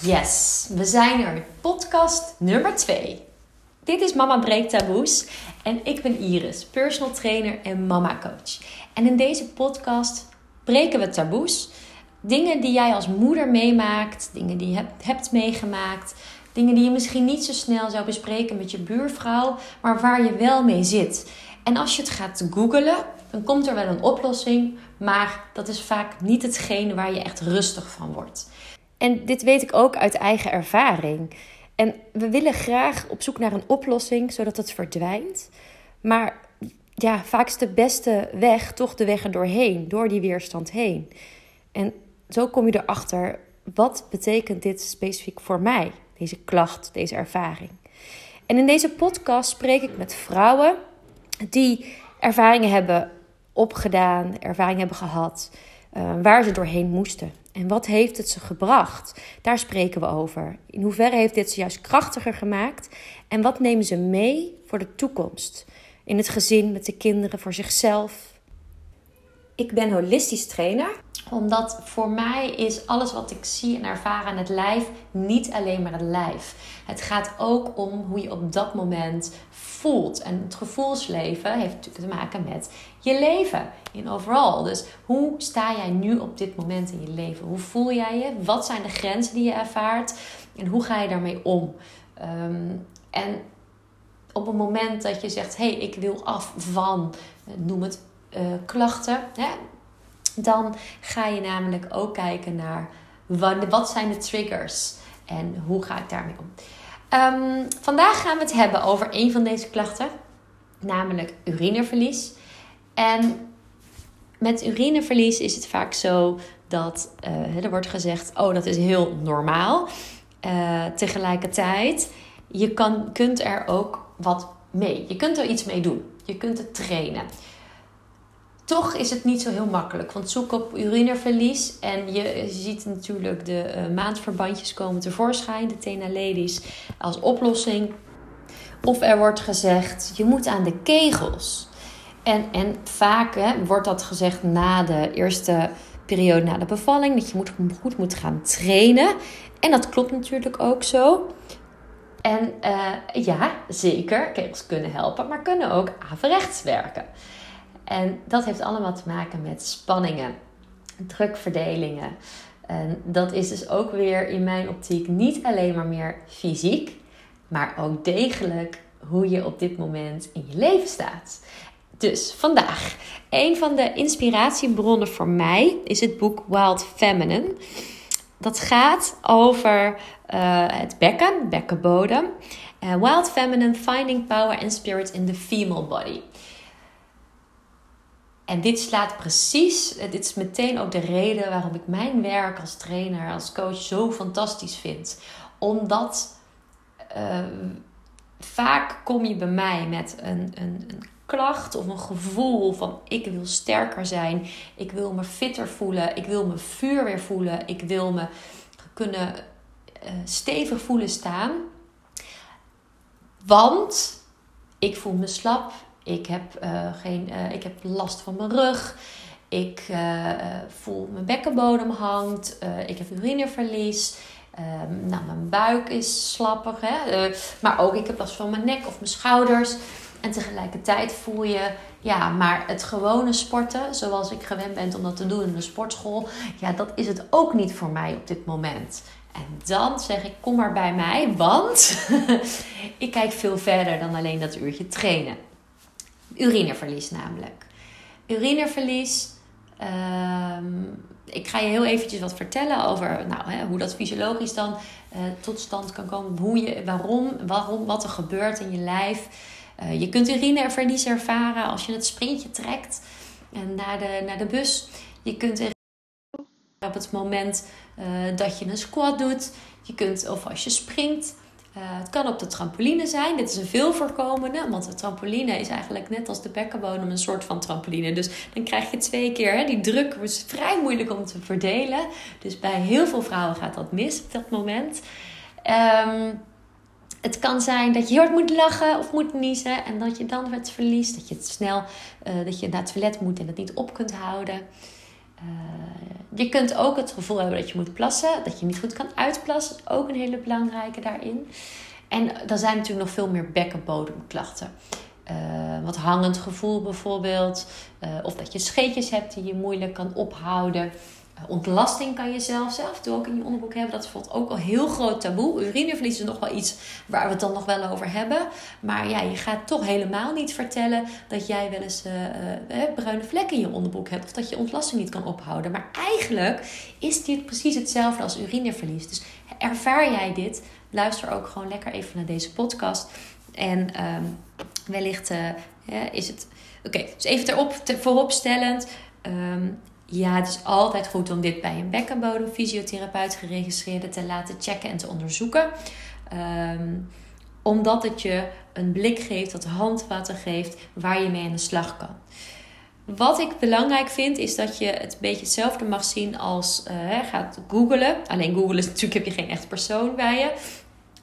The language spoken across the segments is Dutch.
Yes, we zijn er. Podcast nummer 2. Dit is Mama Breekt Taboes en ik ben Iris, personal trainer en mama coach. En in deze podcast breken we taboes. Dingen die jij als moeder meemaakt, dingen die je hebt, meegemaakt, dingen die je misschien niet zo snel zou bespreken met je buurvrouw, maar waar je wel mee zit. En als je het gaat googelen, dan komt er wel een oplossing, maar dat is vaak niet hetgene waar je echt rustig van wordt. En dit weet ik ook uit eigen ervaring. En we willen graag op zoek naar een oplossing zodat het verdwijnt. Maar ja, vaak is de beste weg toch de weg er doorheen, door die weerstand heen. En zo kom je erachter, wat betekent dit specifiek voor mij, deze klacht, deze ervaring? En in deze podcast spreek ik met vrouwen die ervaringen hebben opgedaan, ervaring hebben gehad, uh, waar ze doorheen moesten. En wat heeft het ze gebracht? Daar spreken we over. In hoeverre heeft dit ze juist krachtiger gemaakt? En wat nemen ze mee voor de toekomst? In het gezin, met de kinderen, voor zichzelf. Ik ben holistisch trainer omdat voor mij is alles wat ik zie en ervaar aan het lijf niet alleen maar het lijf. Het gaat ook om hoe je op dat moment voelt. En het gevoelsleven heeft natuurlijk te maken met je leven in overal. Dus hoe sta jij nu op dit moment in je leven? Hoe voel jij je? Wat zijn de grenzen die je ervaart? En hoe ga je daarmee om? Ehm, en op het moment dat je zegt: hé, hey, ik wil af van, noem het uh, klachten. Hè? Dan ga je namelijk ook kijken naar wat, zijn de triggers en hoe ga ik daarmee om. Um, vandaag gaan we het hebben over een van deze klachten, namelijk urineverlies. En met urineverlies is het vaak zo dat uh, er wordt gezegd: oh, dat is heel normaal. Uh, tegelijkertijd, je kan, kunt er ook wat mee. Je kunt er iets mee doen. Je kunt het trainen. Toch is het niet zo heel makkelijk. Want zoek op urineverlies en je ziet natuurlijk de uh, maandverbandjes komen tevoorschijn, de Tena Ladies, als oplossing. Of er wordt gezegd, je moet aan de kegels. En, en vaak hè, wordt dat gezegd na de eerste periode na de bevalling, dat je moet, goed moet gaan trainen. En dat klopt natuurlijk ook zo. En uh, ja, zeker, kegels kunnen helpen, maar kunnen ook averechts werken. En dat heeft allemaal te maken met spanningen, drukverdelingen. En dat is dus ook weer in mijn optiek niet alleen maar meer fysiek, maar ook degelijk hoe je op dit moment in je leven staat. Dus vandaag, een van de inspiratiebronnen voor mij is het boek Wild Feminine. Dat gaat over uh, het bekken, bekkenbodem. Uh, Wild Feminine, Finding Power and Spirit in the Female Body. En dit slaat precies, dit is meteen ook de reden waarom ik mijn werk als trainer, als coach zo fantastisch vind. Omdat uh, vaak kom je bij mij met een, een, een klacht of een gevoel van ik wil sterker zijn, ik wil me fitter voelen, ik wil me vuur weer voelen, ik wil me kunnen uh, stevig voelen staan. Want ik voel me slap, ik heb, uh, geen, uh, ik heb last van mijn rug. Ik uh, voel mijn bekkenbodem hangt. ik heb urineverlies. Um, nou, mijn buik is slappig. Hè? maar ook ik heb last van mijn nek of mijn schouders. En tegelijkertijd voel je, ja, maar het gewone sporten, zoals ik gewend ben om dat te doen in de sportschool, ja, dat is het ook niet voor mij op dit moment. En dan zeg ik, kom maar bij mij, want ik kijk veel verder dan alleen dat uurtje trainen. Urineverlies namelijk. Urineverlies. Um, ik ga je heel eventjes wat vertellen over nou, hè, hoe dat fysiologisch dan uh, tot stand kan komen. Hoe je, waarom, waarom, wat er gebeurt in je lijf. Uh, je kunt urineverlies ervaren als je het sprintje trekt en naar, de, naar de bus. Je kunt op het moment dat je een squat doet. Je kunt, of als je springt. Uh, het kan op de trampoline zijn. Dit is een veel voorkomende, want de trampoline is eigenlijk net als de bekkenbodem een soort van trampoline. Dus dan krijg je twee keer hè, die druk. is vrij moeilijk om te verdelen. Dus bij heel veel vrouwen gaat dat mis op dat moment. Um, het kan zijn dat je heel hard moet lachen of moet niezen en dat je dan het verliest. Dat je het snel uh, dat je naar het toilet moet en het niet op kunt houden. Je kunt ook het gevoel hebben dat je moet plassen, dat je niet goed kan uitplassen. Ook een hele belangrijke daarin. En er zijn natuurlijk nog veel meer bekkenbodemklachten. Uh, wat hangend gevoel bijvoorbeeld. Uh, of dat je scheetjes hebt die je moeilijk kan ophouden. Eh, ontlasting kan je zelf zelf ook in je onderbroek hebben. Dat is bijvoorbeeld ook al heel groot taboe. Urineverlies is nog wel iets waar we het dan nog wel over hebben. Maar ja, je gaat toch helemaal niet vertellen dat jij wel eens uh, bruine vlekken in je onderbroek hebt. Of dat je ontlasting niet kan ophouden. Maar eigenlijk is dit precies hetzelfde als urineverlies. Dus ervaar jij dit? Luister ook gewoon lekker even naar deze podcast. En um, wellicht is het. Oké, dus even erop, te, vooropstellend. Um, ja, het is altijd goed om dit bij een bekkenbodemfysiotherapeut geregistreerde te laten checken en te onderzoeken. Ehm, omdat het je een blik geeft, dat handvatten geeft waar je mee aan de slag kan. Wat ik belangrijk vind, is dat je het een beetje hetzelfde mag zien als uh, gaat googlen. Alleen googlen is natuurlijk heb je geen echt persoon bij je.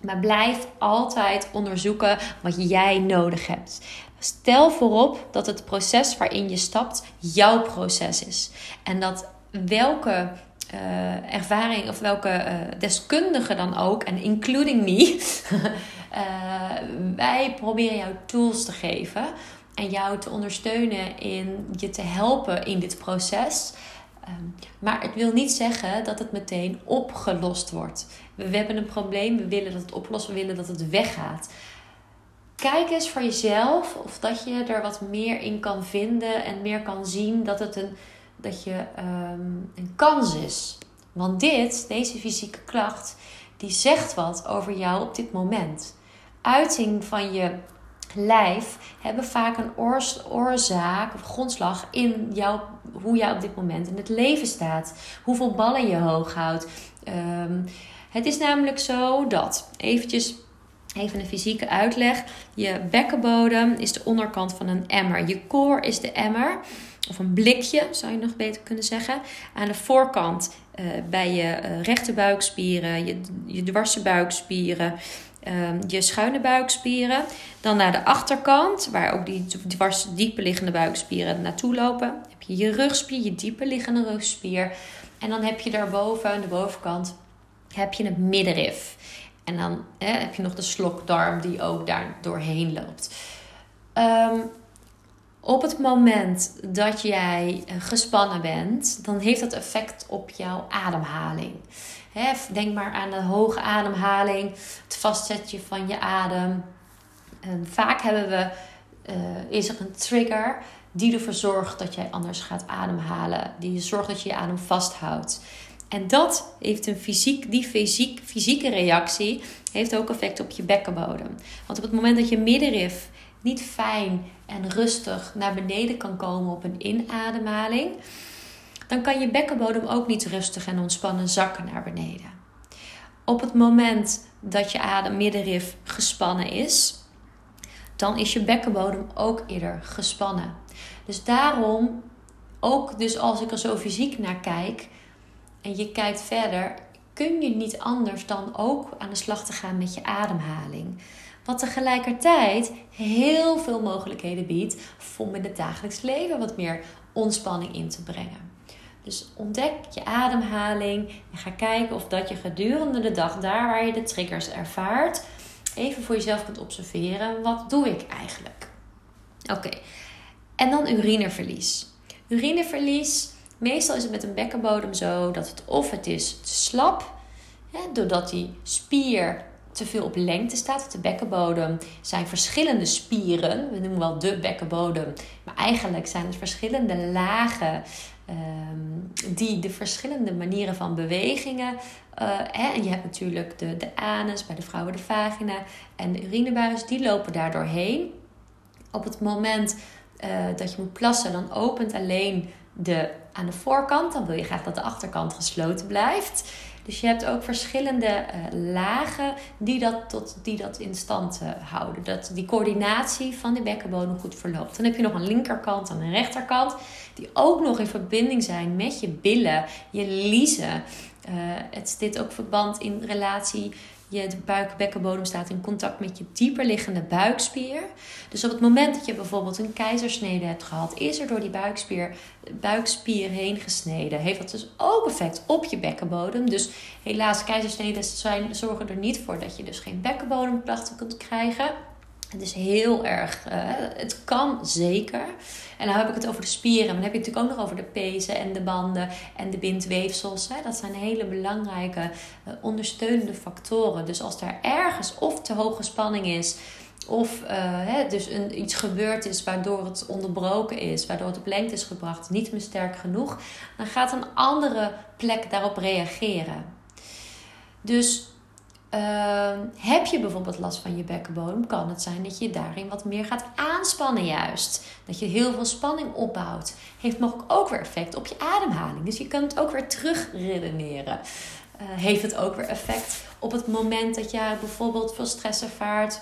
Maar blijf altijd onderzoeken wat jij nodig hebt. Stel voorop dat het proces waarin je stapt jouw proces is. En dat welke uh, ervaring of welke uh, deskundige dan ook, en including me, uh, wij proberen jou tools te geven en jou te ondersteunen in je te helpen in dit proces. Um, maar het wil niet zeggen dat het meteen opgelost wordt. We, hebben een probleem, we willen dat het oplost, we willen dat het weggaat kijk eens voor jezelf of dat je er wat meer in kan vinden en meer kan zien dat het een, dat je, um, een kans is. Want dit, deze fysieke klacht, die zegt wat over jou op dit moment. Uiting van je lijf hebben vaak een oorzaak of grondslag in jou, hoe jij op dit moment in het leven staat. Hoeveel ballen je hoog houdt. Um, het is namelijk zo dat, eventjes Even een fysieke uitleg. Je bekkenbodem is de onderkant van een emmer. Je core is de emmer. Of een blikje, zou je nog beter kunnen zeggen. Aan de voorkant uh, bij je uh, rechte buikspieren, je, je buikspieren, uh, je schuine buikspieren. Dan naar de achterkant, waar ook die dwars diepe liggende buikspieren naartoe lopen. heb je je rugspier, je diepe liggende rugspier. En dan heb je daarboven, aan de bovenkant, heb je het middenrif. En dan heb je nog de slokdarm die ook daar doorheen loopt. Um, op het moment dat jij eh, gespannen bent, dan heeft dat effect op jouw ademhaling. denk maar aan de hoge ademhaling, het vastzetten van je adem. Um, vaak hebben we, uh, is er een trigger die ervoor zorgt dat jij anders gaat ademhalen. Die zorgt dat je je adem vasthoudt. En dat heeft een fysiek, die fysiek, fysieke reactie heeft ook effect op je bekkenbodem. Want op het moment dat je middenrif niet fijn en rustig naar beneden kan komen op een inademhaling, dan kan je bekkenbodem ook niet rustig en ontspannen zakken naar beneden. Op het moment dat je adem middenrif gespannen is, dan is je bekkenbodem ook eerder gespannen. Dus daarom, ook dus als ik er zo fysiek naar kijk, en je kijkt verder, kun je niet anders dan ook aan de slag te gaan met je ademhaling. Wat tegelijkertijd heel veel mogelijkheden biedt om in het dagelijks leven wat meer ontspanning in te brengen. Dus ontdek je ademhaling en ga kijken of dat je gedurende de dag, daar waar je de triggers ervaart, even voor jezelf kunt observeren: wat doe ik eigenlijk? Oké, en dan urineverlies. Urineverlies Meestal is het met een bekkenbodem zo dat het of het is slap, hè, doordat die spier te veel op lengte staat. De bekkenbodem zijn verschillende spieren. We noemen wel de bekkenbodem. Maar eigenlijk zijn het verschillende lagen um, die de verschillende manieren van bewegingen. Uh, hè, en je hebt natuurlijk de, de anus, bij de vrouwen de vagina en de urinebuis. Die lopen daar doorheen. Op het moment uh, dat je moet plassen, dan opent alleen de, aan de voorkant. Dan wil je graag dat de achterkant gesloten blijft. Dus je hebt ook verschillende uh, lagen die dat, tot, die dat in stand uh, houden. Dat die coördinatie van de bekkenbodem goed verloopt. Dan heb je nog een linkerkant en een rechterkant. Die ook nog in verbinding zijn met je billen, je liezen. het dit ook verband in relatie je de buik-bekkenbodem staat in contact met je dieper liggende buikspier. Dus op het moment dat je bijvoorbeeld een keizersnede hebt gehad, is er door die buikspier, buikspier heen gesneden. Heeft dat dus ook effect op je bekkenbodem. Dus helaas, keizersneden zijn, zorgen er niet voor dat je dus geen bekkenbodemklachten kunt krijgen. Het is heel erg, uh, het kan zeker. En dan heb ik het over de spieren. Maar dan heb je het natuurlijk ook nog over de pezen en de banden en de bindweefsels. Hè. Dat zijn hele belangrijke uh, ondersteunende factoren. Dus als er ergens of te hoge spanning is, of uh, hè, dus een, iets gebeurd is waardoor het onderbroken is, waardoor het op lengte is gebracht, niet meer sterk genoeg, dan gaat een andere plek daarop reageren. Dus Ehm, heb je bijvoorbeeld last van je bekkenbodem, kan het zijn dat je daarin wat meer gaat aanspannen juist. Dat je heel veel spanning opbouwt. Heeft mogelijk ook weer effect op je ademhaling. Dus je kan het ook weer terugredeneren. Uh, heeft het ook weer effect op het moment dat je bijvoorbeeld veel stress ervaart.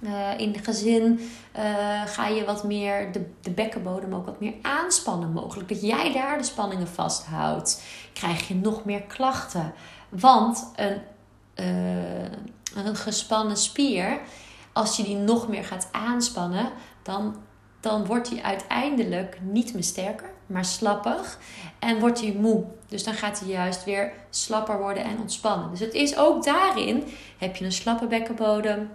Uh, in het gezin uh, ga je wat meer de, de bekkenbodem ook wat meer aanspannen mogelijk. Dat jij daar de spanningen vasthoudt. Krijg je nog meer klachten. Want een uh, een gespannen spier, als je die nog meer gaat aanspannen, dan, dan wordt die uiteindelijk niet meer sterker, maar slappig. En wordt hij moe. Dus dan gaat hij juist weer slapper worden en ontspannen. Dus het is ook daarin, heb je een slappe bekkenbodem,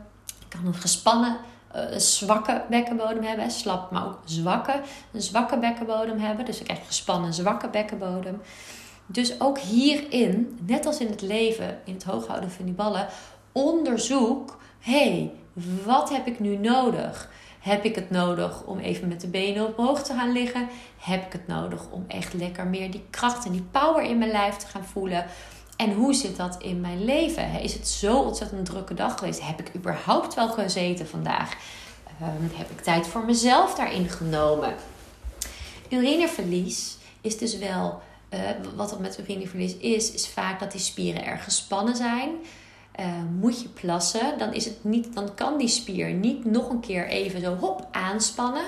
kan een gespannen uh, zwakke bekkenbodem hebben. Slap, maar ook zwakke. Een zwakke bekkenbodem hebben. Dus ik krijg gespannen zwakke bekkenbodem. Dus ook hierin, net als in het leven, in het hooghouden van die ballen, onderzoek: hey, wat heb ik nu nodig? Heb ik het nodig om even met de benen omhoog te gaan liggen? Heb ik het nodig om echt lekker meer die kracht en die power in mijn lijf te gaan voelen? En hoe zit dat in mijn leven? Is het zo ontzettend drukke dag geweest? Heb ik überhaupt wel gezeten vandaag? Um, heb ik tijd voor mezelf daarin genomen? Urineverlies is dus wel uh, wat er met urineverlies is, is vaak dat die spieren erg gespannen zijn. Uh, moet je plassen, dan, is het niet, dan kan die spier niet nog een keer even zo hop aanspannen.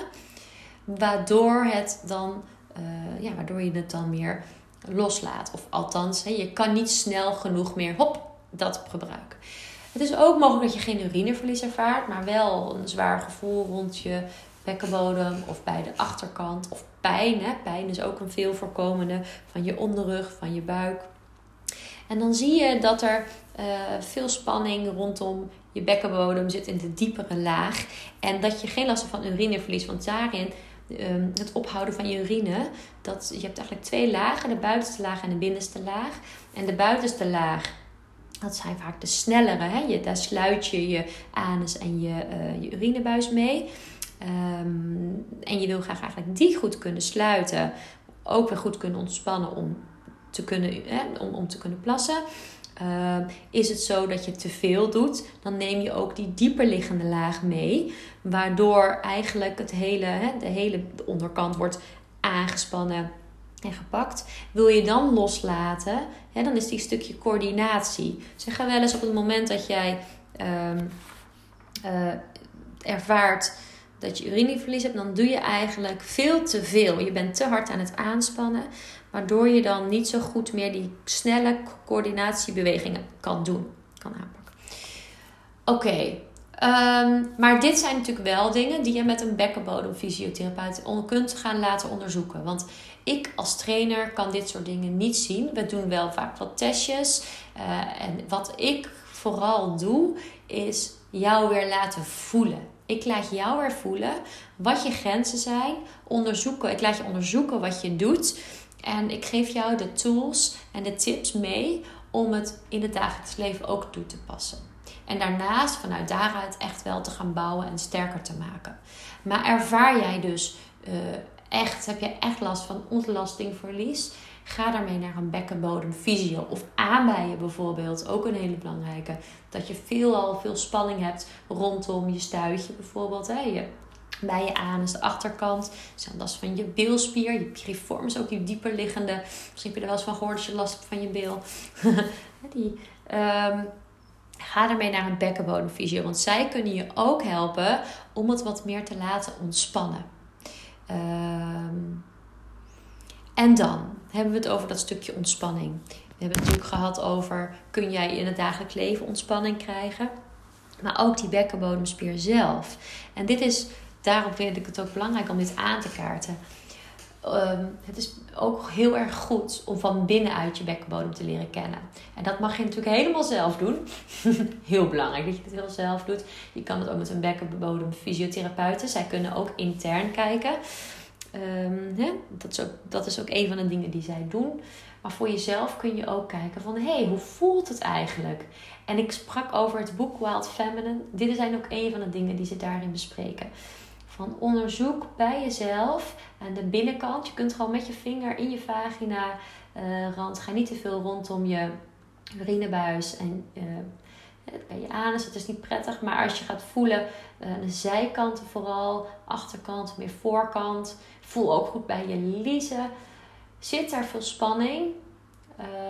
Waardoor, het dan, uh, ja, waardoor je het dan meer loslaat. Of althans, je kan niet snel genoeg meer hop dat gebruiken. Het is ook mogelijk dat je geen urineverlies ervaart, maar wel een zwaar gevoel rond je bekkenbodem of bij de achterkant. Of pijn. Hè? Pijn is ook een veel voorkomende van je onderrug, van je buik. En dan zie je dat er uh, veel spanning rondom je bekkenbodem zit in de diepere laag. En dat je geen last hebt van urineverlies. Want daarin um, het ophouden van je urine. Dat, je hebt eigenlijk twee lagen. De buitenste laag en de binnenste laag. En de buitenste laag dat zijn vaak de snellere. Hè? Je, daar sluit je je anus en je, uh, je urinebuis mee. Um, en je wil graag eigenlijk die goed kunnen sluiten. Ook weer goed kunnen ontspannen om te kunnen, om, om te kunnen plassen. Uh, is het zo dat je te veel doet, dan neem je ook die dieper liggende laag mee. Waardoor eigenlijk het hele, hè, de hele onderkant wordt aangespannen en gepakt. Wil je dan loslaten, hè, dan is die stukje coördinatie. Zeg wel eens op het moment dat jij uh, ervaart dat je urineverlies hebt, dan doe je eigenlijk veel te veel. Je bent te hard aan het aanspannen, waardoor je dan niet zo goed meer die snelle coördinatiebewegingen kan doen, kan aanpakken. Oké, ehm, maar dit zijn natuurlijk wel dingen die je met een bekkenbodemfysiotherapeut kunt gaan laten onderzoeken. Want ik als trainer kan dit soort dingen niet zien. We doen wel vaak wat testjes. Uh, en wat ik vooral doe, is jou weer laten voelen. Ik laat jou weer voelen wat je grenzen zijn. Onderzoeken. Ik laat je onderzoeken wat je doet. En ik geef jou de tools en de tips mee om het in het dagelijks leven ook toe te passen. En daarnaast vanuit daaruit echt wel te gaan bouwen en sterker te maken. Maar ervaar jij dus uh, echt, heb je echt last van ontlastingverlies? Ga daarmee naar een bekkenbodemfysio of aanbijen bijvoorbeeld. Ook een hele belangrijke. Dat je veel al veel spanning hebt rondom je stuitje bijvoorbeeld. Hè. Je, bij je anus, de achterkant. Dus van je bilspier, je piriformis, ook die dieper liggende. Misschien heb je er wel eens van gehoord als je last hebt van je bil. die, um, ga daarmee naar een bekkenbodemfysio. Want zij kunnen je ook helpen om het wat meer te laten ontspannen. Um, en dan hebben we het over dat stukje ontspanning. we hebben het natuurlijk gehad over kun jij in het dagelijks leven ontspanning krijgen. Maar ook die bekkenbodemspier zelf. En dit is, daarom vind ik het ook belangrijk om dit aan te kaarten. Ehm, het is ook heel erg goed om van binnenuit je bekkenbodem te leren kennen. En dat mag je natuurlijk helemaal zelf doen. heel belangrijk dat je het heel zelf doet. Je kan het ook met een bekkenbodem fysiotherapeuten. Zij kunnen ook intern kijken. Um, dat, is ook, dat is ook een van de dingen die zij doen. Maar voor jezelf kun je ook kijken van... hé, hey, hoe voelt het eigenlijk? En ik sprak over het boek Wild Feminine. Dit zijn ook een van de dingen die ze daarin bespreken. Van onderzoek bij jezelf aan de binnenkant. Je kunt gewoon met je vinger in je vagina uh, rand. Ga niet te veel rondom je urinebuis en uh, bij je anus. Het is niet prettig. Maar als je gaat voelen, uh, de zijkanten vooral, achterkant, meer voorkant. Voel ook goed bij je liezen. Zit daar veel spanning?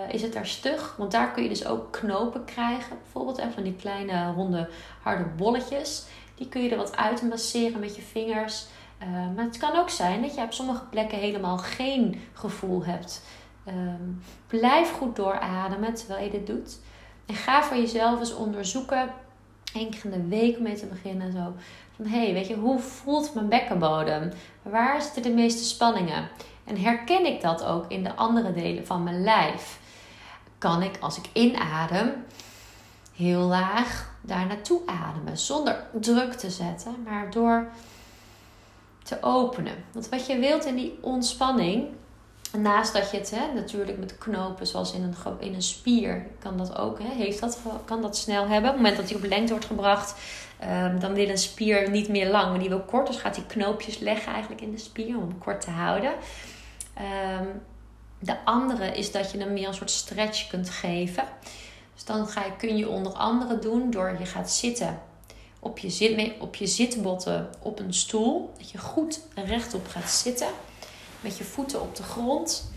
is het daar stug? Want daar kun je dus ook knopen krijgen. Bijvoorbeeld even van die kleine ronde harde bolletjes. Die kun je er wat uit masseren met je vingers. Uh, maar het kan ook zijn dat je op sommige plekken helemaal geen gevoel hebt. Um, blijf goed doorademen terwijl je dit doet. En ga voor jezelf eens onderzoeken, in de week mee te beginnen. Zo. Van hey, weet je, hoe voelt mijn bekkenbodem? Waar zitten de meeste spanningen? En herken ik dat ook in de andere delen van mijn lijf? Kan ik als ik inadem heel laag daar naartoe ademen. Zonder druk te zetten, maar door te openen. Want wat je wilt in die ontspanning, naast dat je het hè, natuurlijk met knopen, zoals in een, in een spier, kan dat ook, hè, heeft dat, kan dat snel hebben. Op het moment dat die op lengte wordt gebracht, um, dan wil een spier niet meer lang, maar die wil kort. Dus gaat die knoopjes leggen eigenlijk in de spier om hem kort te houden. Um, de andere is dat je hem meer een soort stretch kunt geven. Dus dan ga je, kun je onder andere doen door je gaat zitten op je, zit, op je zitbotten op een stoel. Dat je goed rechtop gaat zitten. Met je voeten op de grond.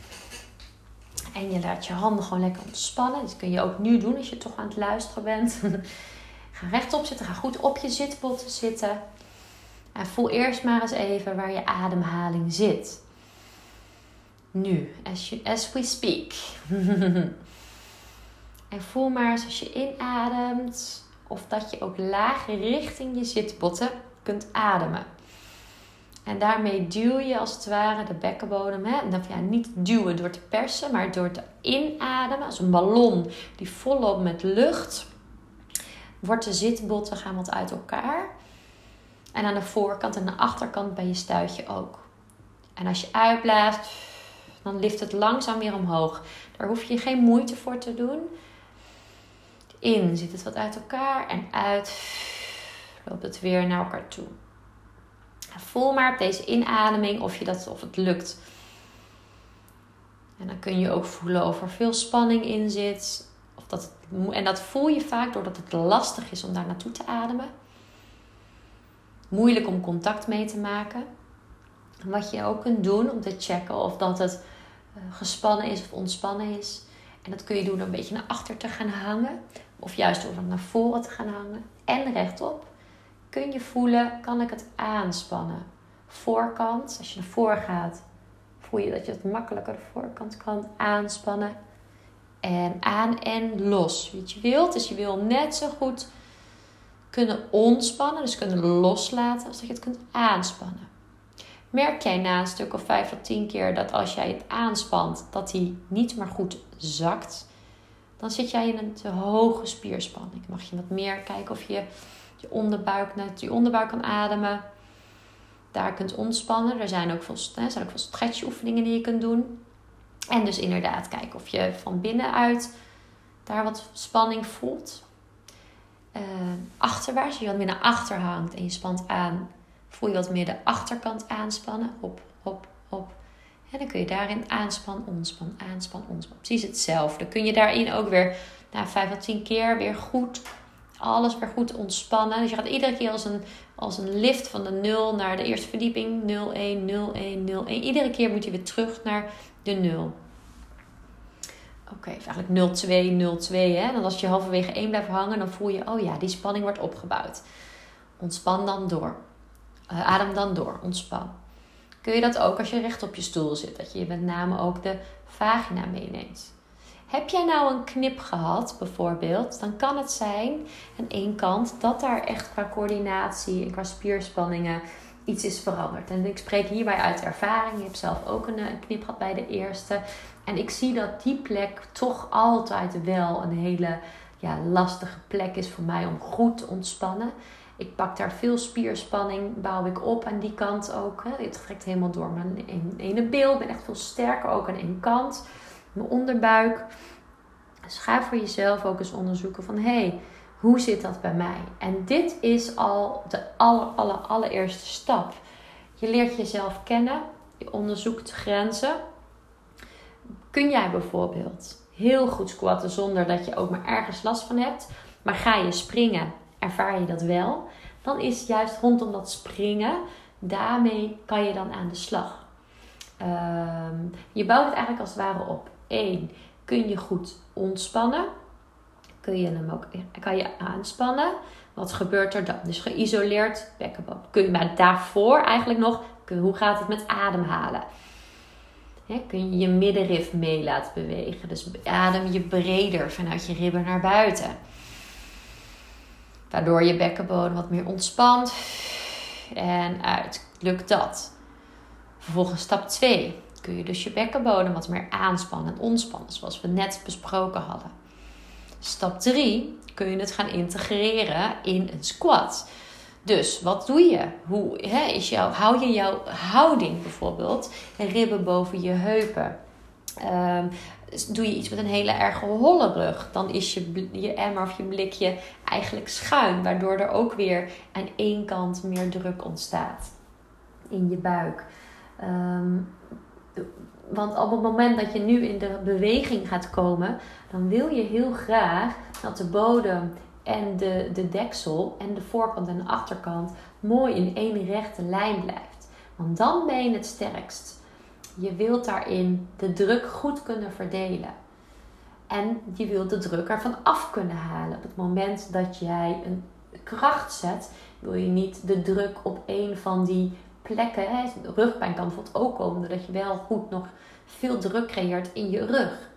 En je laat je handen gewoon lekker ontspannen. Dat kun je ook nu doen als je toch aan het luisteren bent. ga rechtop zitten. Ga goed op je zitbotten zitten. En voel eerst maar eens even waar je ademhaling zit. Nu, as, you, as we speak. En voel maar eens als je inademt of dat je ook laag richting je zitbotten kunt ademen. En daarmee duw je als het ware de bekkenbodem. Hè? En dan, ja, niet duwen door te persen, maar door te inademen. Als een ballon die volop met lucht. Wordt de zitbotten gaan wat uit elkaar. En aan de voorkant en de achterkant bij je stuitje ook. En als je uitblaast, dan lift het langzaam weer omhoog. Daar hoef je geen moeite voor te doen. In zit het wat uit elkaar en uit loopt het weer naar elkaar toe. Voel maar op deze inademing of, je dat, of het lukt. En dan kun je ook voelen of er veel spanning in zit. Of dat en dat voel je vaak doordat het lastig is om daar naartoe te ademen. Moeilijk om contact mee te maken. Wat je ook kunt doen om te checken of dat het eh, gespannen is of ontspannen is. En dat kun je doen door een beetje naar achter te gaan hangen. Of juist door naar voren te gaan hangen. En rechtop. Kun je voelen, kan ik het aanspannen? Voorkant, als je naar voren gaat, voel je dat je het makkelijker de voorkant kan aanspannen. En aan en los. Wat je wilt, dus je wil net zo goed kunnen ontspannen, dus kunnen loslaten, als dat je het kunt aanspannen. Merk jij na een stuk of 5 of 10 keer dat als jij het aanspant, dat hij niet meer goed zakt? Dan zit jij in een te hoge spierspanning. Mag je wat meer kijken of je je onderbuik, net je onderbuik kan ademen. Daar kunt ontspannen. Er zijn ook veel, er zijn ook veel stretchoefeningen die je kunt doen. En dus inderdaad kijken of je van binnenuit daar wat spanning voelt. Uh, achterwaarts, je wat meer naar achter hangt en je spant aan, voel je wat meer de achterkant aanspannen. Hop, hop. En dan kun je daarin aanspan, ontspan, aanspan, ontspan. Precies hetzelfde. Kun je daarin ook weer na 5 tot 10 keer weer goed, alles weer goed ontspannen. Dus je gaat iedere keer als een, als een lift van de 0 naar de eerste verdieping. 0, 1, 0, 1, 0, 1. Iedere keer moet je weer terug naar de 0. Oké, okay, eigenlijk 0, 2, 0, 2. Hè? Als je halverwege 1 blijft hangen, dan voel je, oh ja, die spanning wordt opgebouwd. Ontspan dan door. Uh, adem dan door, ontspan kun je dat ook als je recht op je stoel zit. Dat je met name ook de vagina meeneemt. heb jij nou een knip gehad, bijvoorbeeld, dan kan het zijn aan één kant dat daar echt qua coördinatie en qua spierspanningen iets is veranderd. En ik spreek hierbij uit ervaring. Ik heb zelf ook een, een knip gehad bij de eerste. En ik zie dat die plek toch altijd wel een hele ja, lastige plek is voor mij om goed te ontspannen. Ik pak daar veel spierspanning, bouw ik op aan die kant ook. Hè. Het trekt helemaal door mijn ene beeld. Ik ben echt veel sterker ook aan één kant. Mijn onderbuik. Dus ga voor jezelf ook eens onderzoeken van... hey, hoe zit dat bij mij? En dit is al de aller, allereerste stap. Je leert jezelf kennen. Je onderzoekt grenzen. Kun jij bijvoorbeeld heel goed squatten zonder dat je ook maar ergens last van hebt. Maar ga je springen, ervaar je dat wel. Dan is juist rondom dat springen, daarmee kan je dan aan de slag. Ehm, je bouwt het eigenlijk als het ware op. 1. Kun je goed ontspannen? Kun je hem ook kan je aanspannen? Wat gebeurt er dan? Dus geïsoleerd bekkenbodem. Kun je maar daarvoor eigenlijk nog, hoe gaat het met ademhalen? kun je je middenrif mee laten bewegen. Dus adem je breder vanuit je ribben naar buiten. Waardoor je bekkenbodem wat meer ontspant. En uit. Lukt dat? Vervolgens stap 2. Kun je dus je bekkenbodem wat meer aanspannen en ontspannen. Zoals we net besproken hadden. Stap 3. Kun je het gaan integreren in een squat. Dus wat doe je? Hoe hè, is jouw, hou je jouw houding bijvoorbeeld? Ribben boven je heupen. Um, doe je iets met een hele erg holle rug, dan is je, je emmer of je blikje eigenlijk schuin, waardoor er ook weer aan één kant meer druk ontstaat in je buik. Ehm, want op het moment dat je nu in de beweging gaat komen, dan wil je heel graag dat de bodem en de, de deksel en de voorkant en de achterkant mooi in één rechte lijn blijft. Want dan ben je het sterkst. Je wilt daarin de druk goed kunnen verdelen. En je wilt de druk ervan af kunnen halen. Op het moment dat jij een kracht zet, wil je niet de druk op een van die plekken. Hè, rugpijn kan bijvoorbeeld ook komen, doordat je wel goed nog veel druk creëert in je rug.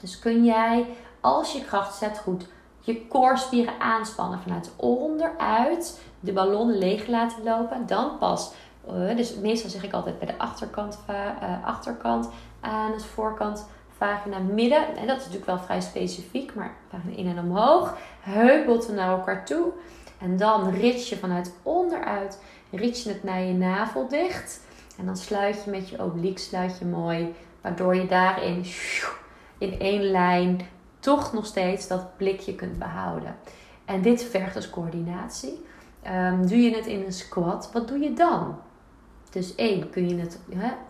Dus kun jij, als je kracht zet, goed je koorspieren aanspannen vanuit onderuit, de ballon leeg laten lopen. Dan pas, uh, dus meestal zeg ik altijd bij de achterkant, uh, achterkant aan het voorkant, vagina midden. En dat is natuurlijk wel vrij specifiek, maar in en omhoog. Heupbotten naar elkaar toe. En dan rits je vanuit onderuit, rits het naar je navel dicht. En dan sluit je met je obliek, sluit je mooi, waardoor je daarin in één lijn toch nog steeds dat blikje kunt behouden. En dit vergt dus coördinatie. Um, doe je het in een squat, wat doe je dan? Dus één, kun je het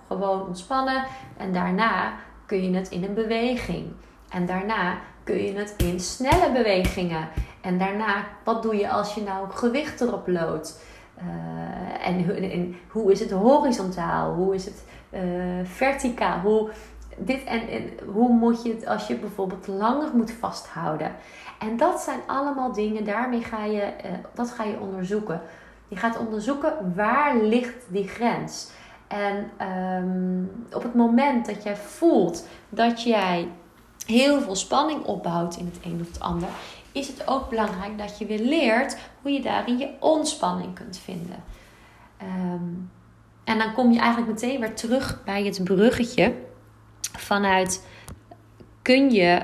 gewoon ontspannen. En daarna kun je het in een beweging. En daarna kun je het in snelle bewegingen. En daarna, wat doe je als je nou gewicht erop loodt? Uh, en, en, hoe is het horizontaal? Hoe is het uh, verticaal? Hoe, dit en, en hoe moet je het als je bijvoorbeeld langer moet vasthouden. En dat zijn allemaal dingen, daarmee ga je, uh, dat ga je onderzoeken. Je gaat onderzoeken waar ligt die grens. En um, op het moment dat jij voelt dat jij heel veel spanning opbouwt in het een of het ander, is het ook belangrijk dat je weer leert hoe je daarin je ontspanning kunt vinden. Um, en dan kom je eigenlijk meteen weer terug bij het bruggetje vanuit kun je,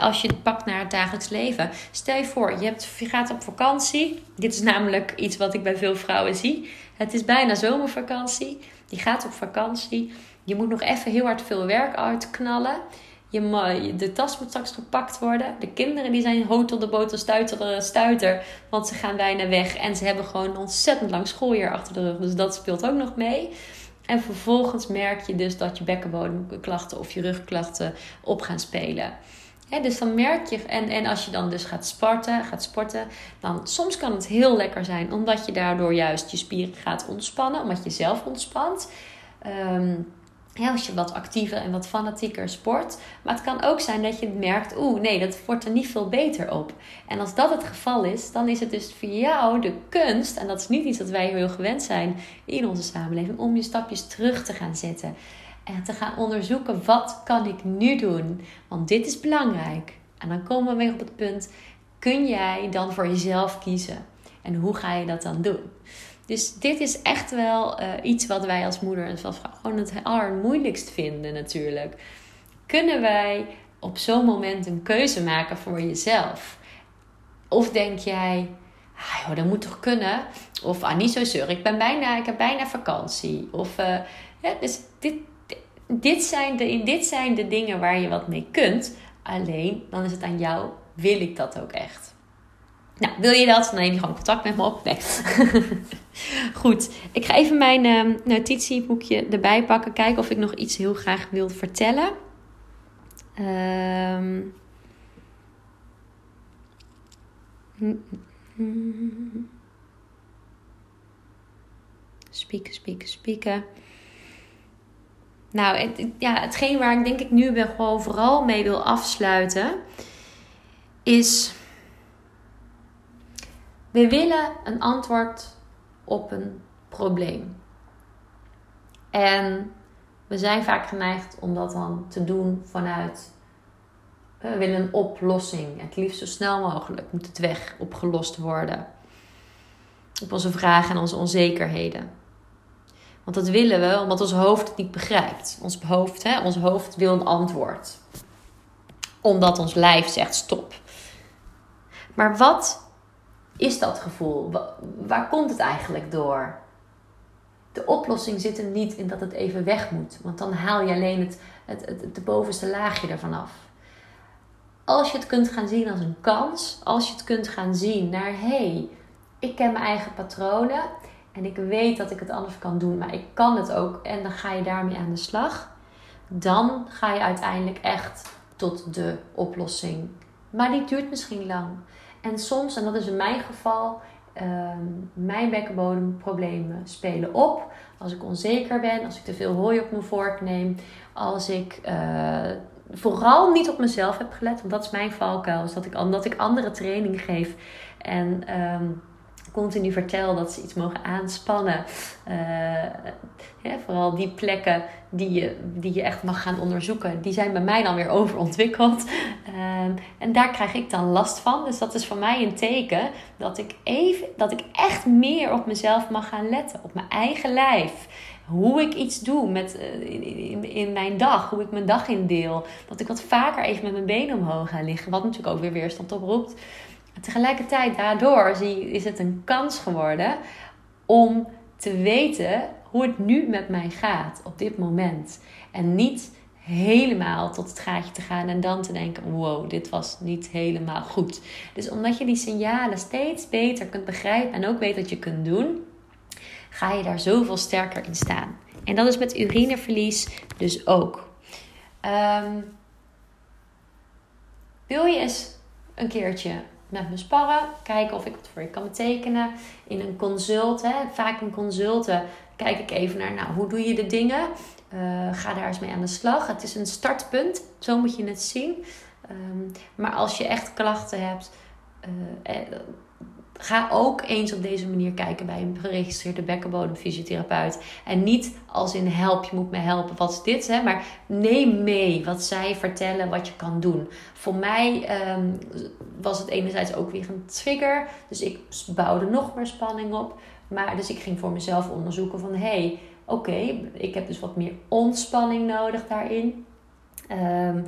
als je het pakt naar het dagelijks leven, stel je voor, je, hebt, gaat op vakantie. Dit is namelijk iets wat ik bij veel vrouwen zie. Het is bijna zomervakantie. Je gaat op vakantie. Je moet nog even heel hard veel werk uitknallen. Je, de tas moet straks gepakt worden. De kinderen die zijn hotel de boter stuiter, stuiter. Want ze gaan bijna weg. En ze hebben gewoon ontzettend lang schooljaar achter de rug. Dus dat speelt ook nog mee. En vervolgens merk je dus dat je bekkenbodemklachten of je rugklachten op gaan spelen. Dus dan merk je, en, en als je dan dus gaat sporten, gaat sporten, dan soms kan het heel lekker zijn, omdat je daardoor juist je spieren gaat ontspannen, omdat je zelf ontspant. Um, ja, als je wat actiever en wat fanatieker sport. Maar het kan ook zijn dat je merkt, oeh, nee, dat wordt er niet veel beter op. En als dat het geval is, dan is het dus voor jou de kunst, en dat is niet iets dat wij heel gewend zijn in onze samenleving, om je stapjes terug te gaan zetten. En te gaan onderzoeken, wat kan ik nu doen? Want dit is belangrijk. En dan komen we weer op het punt, kun jij dan voor jezelf kiezen? En hoe ga je dat dan doen? Dus dit is echt wel eh, iets wat wij als moeder en als vrouw gewoon het allermoeilijkst vinden natuurlijk. Kunnen wij op zo'n moment een keuze maken voor jezelf? Of denk jij, ah, joh, dat moet toch kunnen? Of ah, niet zo zeur, ik, ben bijna, ik heb bijna vakantie. Of, uh, ja, dus dit, dit, zijn de, dit zijn de dingen waar je wat mee kunt. Alleen, dan is het aan jou, wil ik dat ook echt? Nou, wil je dat? Dan neem je gewoon contact met me op. Nee. Goed, ik ga even mijn uh, notitieboekje erbij pakken. Kijken of ik nog iets heel graag wil vertellen. Um... Spieken, spieken, spieken. Nou, ja, hetgeen waar ik denk ik nu gewoon vooral mee wil afsluiten, is we willen een antwoord op een probleem. En we zijn vaak geneigd om dat dan te doen vanuit we willen een oplossing. Het liefst zo snel mogelijk moet het weg opgelost worden. Op onze vragen en onze onzekerheden. Want dat willen we omdat ons hoofd het niet begrijpt. Ons hoofd, hè, ons hoofd wil een antwoord. Omdat ons lijf zegt stop. Maar wat is dat gevoel? Waar komt het eigenlijk door? De oplossing zit er niet in dat het even weg moet. Want dan haal je alleen het, het, het bovenste laagje ervan af. Als je het kunt gaan zien als een kans. Als je het kunt gaan zien naar hé, hey, ik ken mijn eigen patronen. En ik weet dat ik het anders kan doen. Maar ik kan het ook. En dan ga je daarmee aan de slag. Dan ga je uiteindelijk echt tot de oplossing. Maar die duurt misschien lang. En soms, en dat is in mijn geval, uh, mijn bekkenbodemproblemen spelen op. Als ik onzeker ben, als ik te veel hooi op mijn vork neem, als ik uh, vooral niet op mezelf heb gelet, want dat is mijn valkuil, dat ik, omdat ik andere training geef en um, continu vertel dat ze iets mogen aanspannen. Uh, vooral die plekken die je, die je echt mag gaan onderzoeken, die zijn bij mij dan weer overontwikkeld. Uh, en daar krijg ik dan last van. Dus dat is voor mij een teken dat ik, even, dat ik echt meer op mezelf mag gaan letten, op mijn eigen lijf hoe ik iets doe met, uh, in, in, mijn dag, hoe ik mijn dag indeel. Dat ik wat vaker even met mijn benen omhoog ga liggen, wat natuurlijk ook weer weerstand oproept tegelijkertijd, daardoor zie, is het een kans geworden om te weten hoe het nu met mij gaat op dit moment. En niet helemaal tot het gaatje te gaan en dan te denken: wow, dit was niet helemaal goed. Dus omdat je die signalen steeds beter kunt begrijpen en ook weet wat je kunt doen, ga je daar zoveel sterker in staan. En dat is met urineverlies dus ook. Um, wil je eens een keertje met me sparren. Kijken of ik wat voor je kan betekenen. In een consult, hè, vaak in consulten, kijk ik even naar, nou, hoe doe je de dingen? Uh, ga daar eens mee aan de slag. Het is een startpunt, zo moet je het zien. Um, maar als je echt klachten hebt, uh, Ga ook eens op deze manier kijken bij een geregistreerde bekkenbodemfysiotherapeut. En niet als in help, je moet me helpen, wat is dit? Hè? Maar neem mee wat zij vertellen, wat je kan doen. Voor mij um, was het enerzijds ook weer een trigger. Dus ik bouwde nog meer spanning op. Maar dus ik ging voor mezelf onderzoeken van... hé, hey, oké, ik heb dus wat meer ontspanning nodig daarin. Um,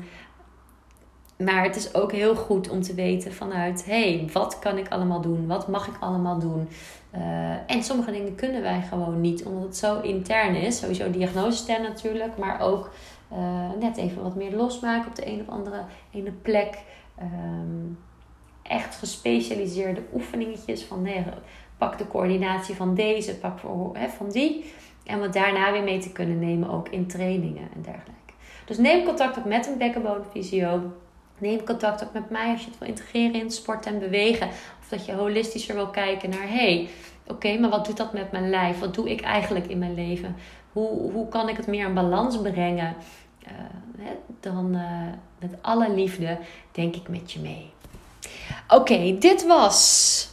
maar het is ook heel goed om te weten vanuit, hé, hey, wat kan ik allemaal doen? Wat mag ik allemaal doen? Uh, en sommige dingen kunnen wij gewoon niet, omdat het zo intern is. Sowieso diagnosestellen natuurlijk, maar ook uh, net even wat meer losmaken op de een of andere ene plek. Um, echt gespecialiseerde oefeningetjes van nee, pak de coördinatie van deze, pak voor, hè, van die. En wat daarna weer mee te kunnen nemen, ook in trainingen en dergelijke. Dus neem contact op met een bekkenbodemfysio. Neem contact ook met mij als je het wil integreren in sport en bewegen. Of dat je holistischer wil kijken naar, hé, hey, oké, maar wat doet dat met mijn lijf? Wat doe ik eigenlijk in mijn leven? Hoe, hoe kan ik het meer in balans brengen? Uh, dan uh, met alle liefde denk ik met je mee. Oké, dit was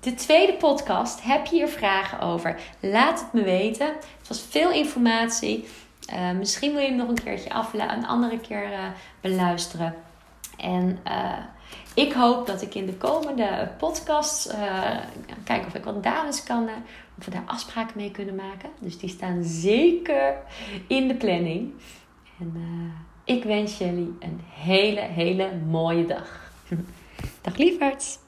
de tweede podcast. Heb je hier vragen over? Laat het me weten. Het was veel informatie. Uh, misschien wil je hem nog een keertje afla een andere keer beluisteren. En uh, ik hoop dat ik in de komende podcasts kijken of ik wat dames kan, of we daar afspraken mee kunnen maken. Dus die staan zeker in de planning. En ik wens jullie een hele, hele mooie dag. Dag lieverds!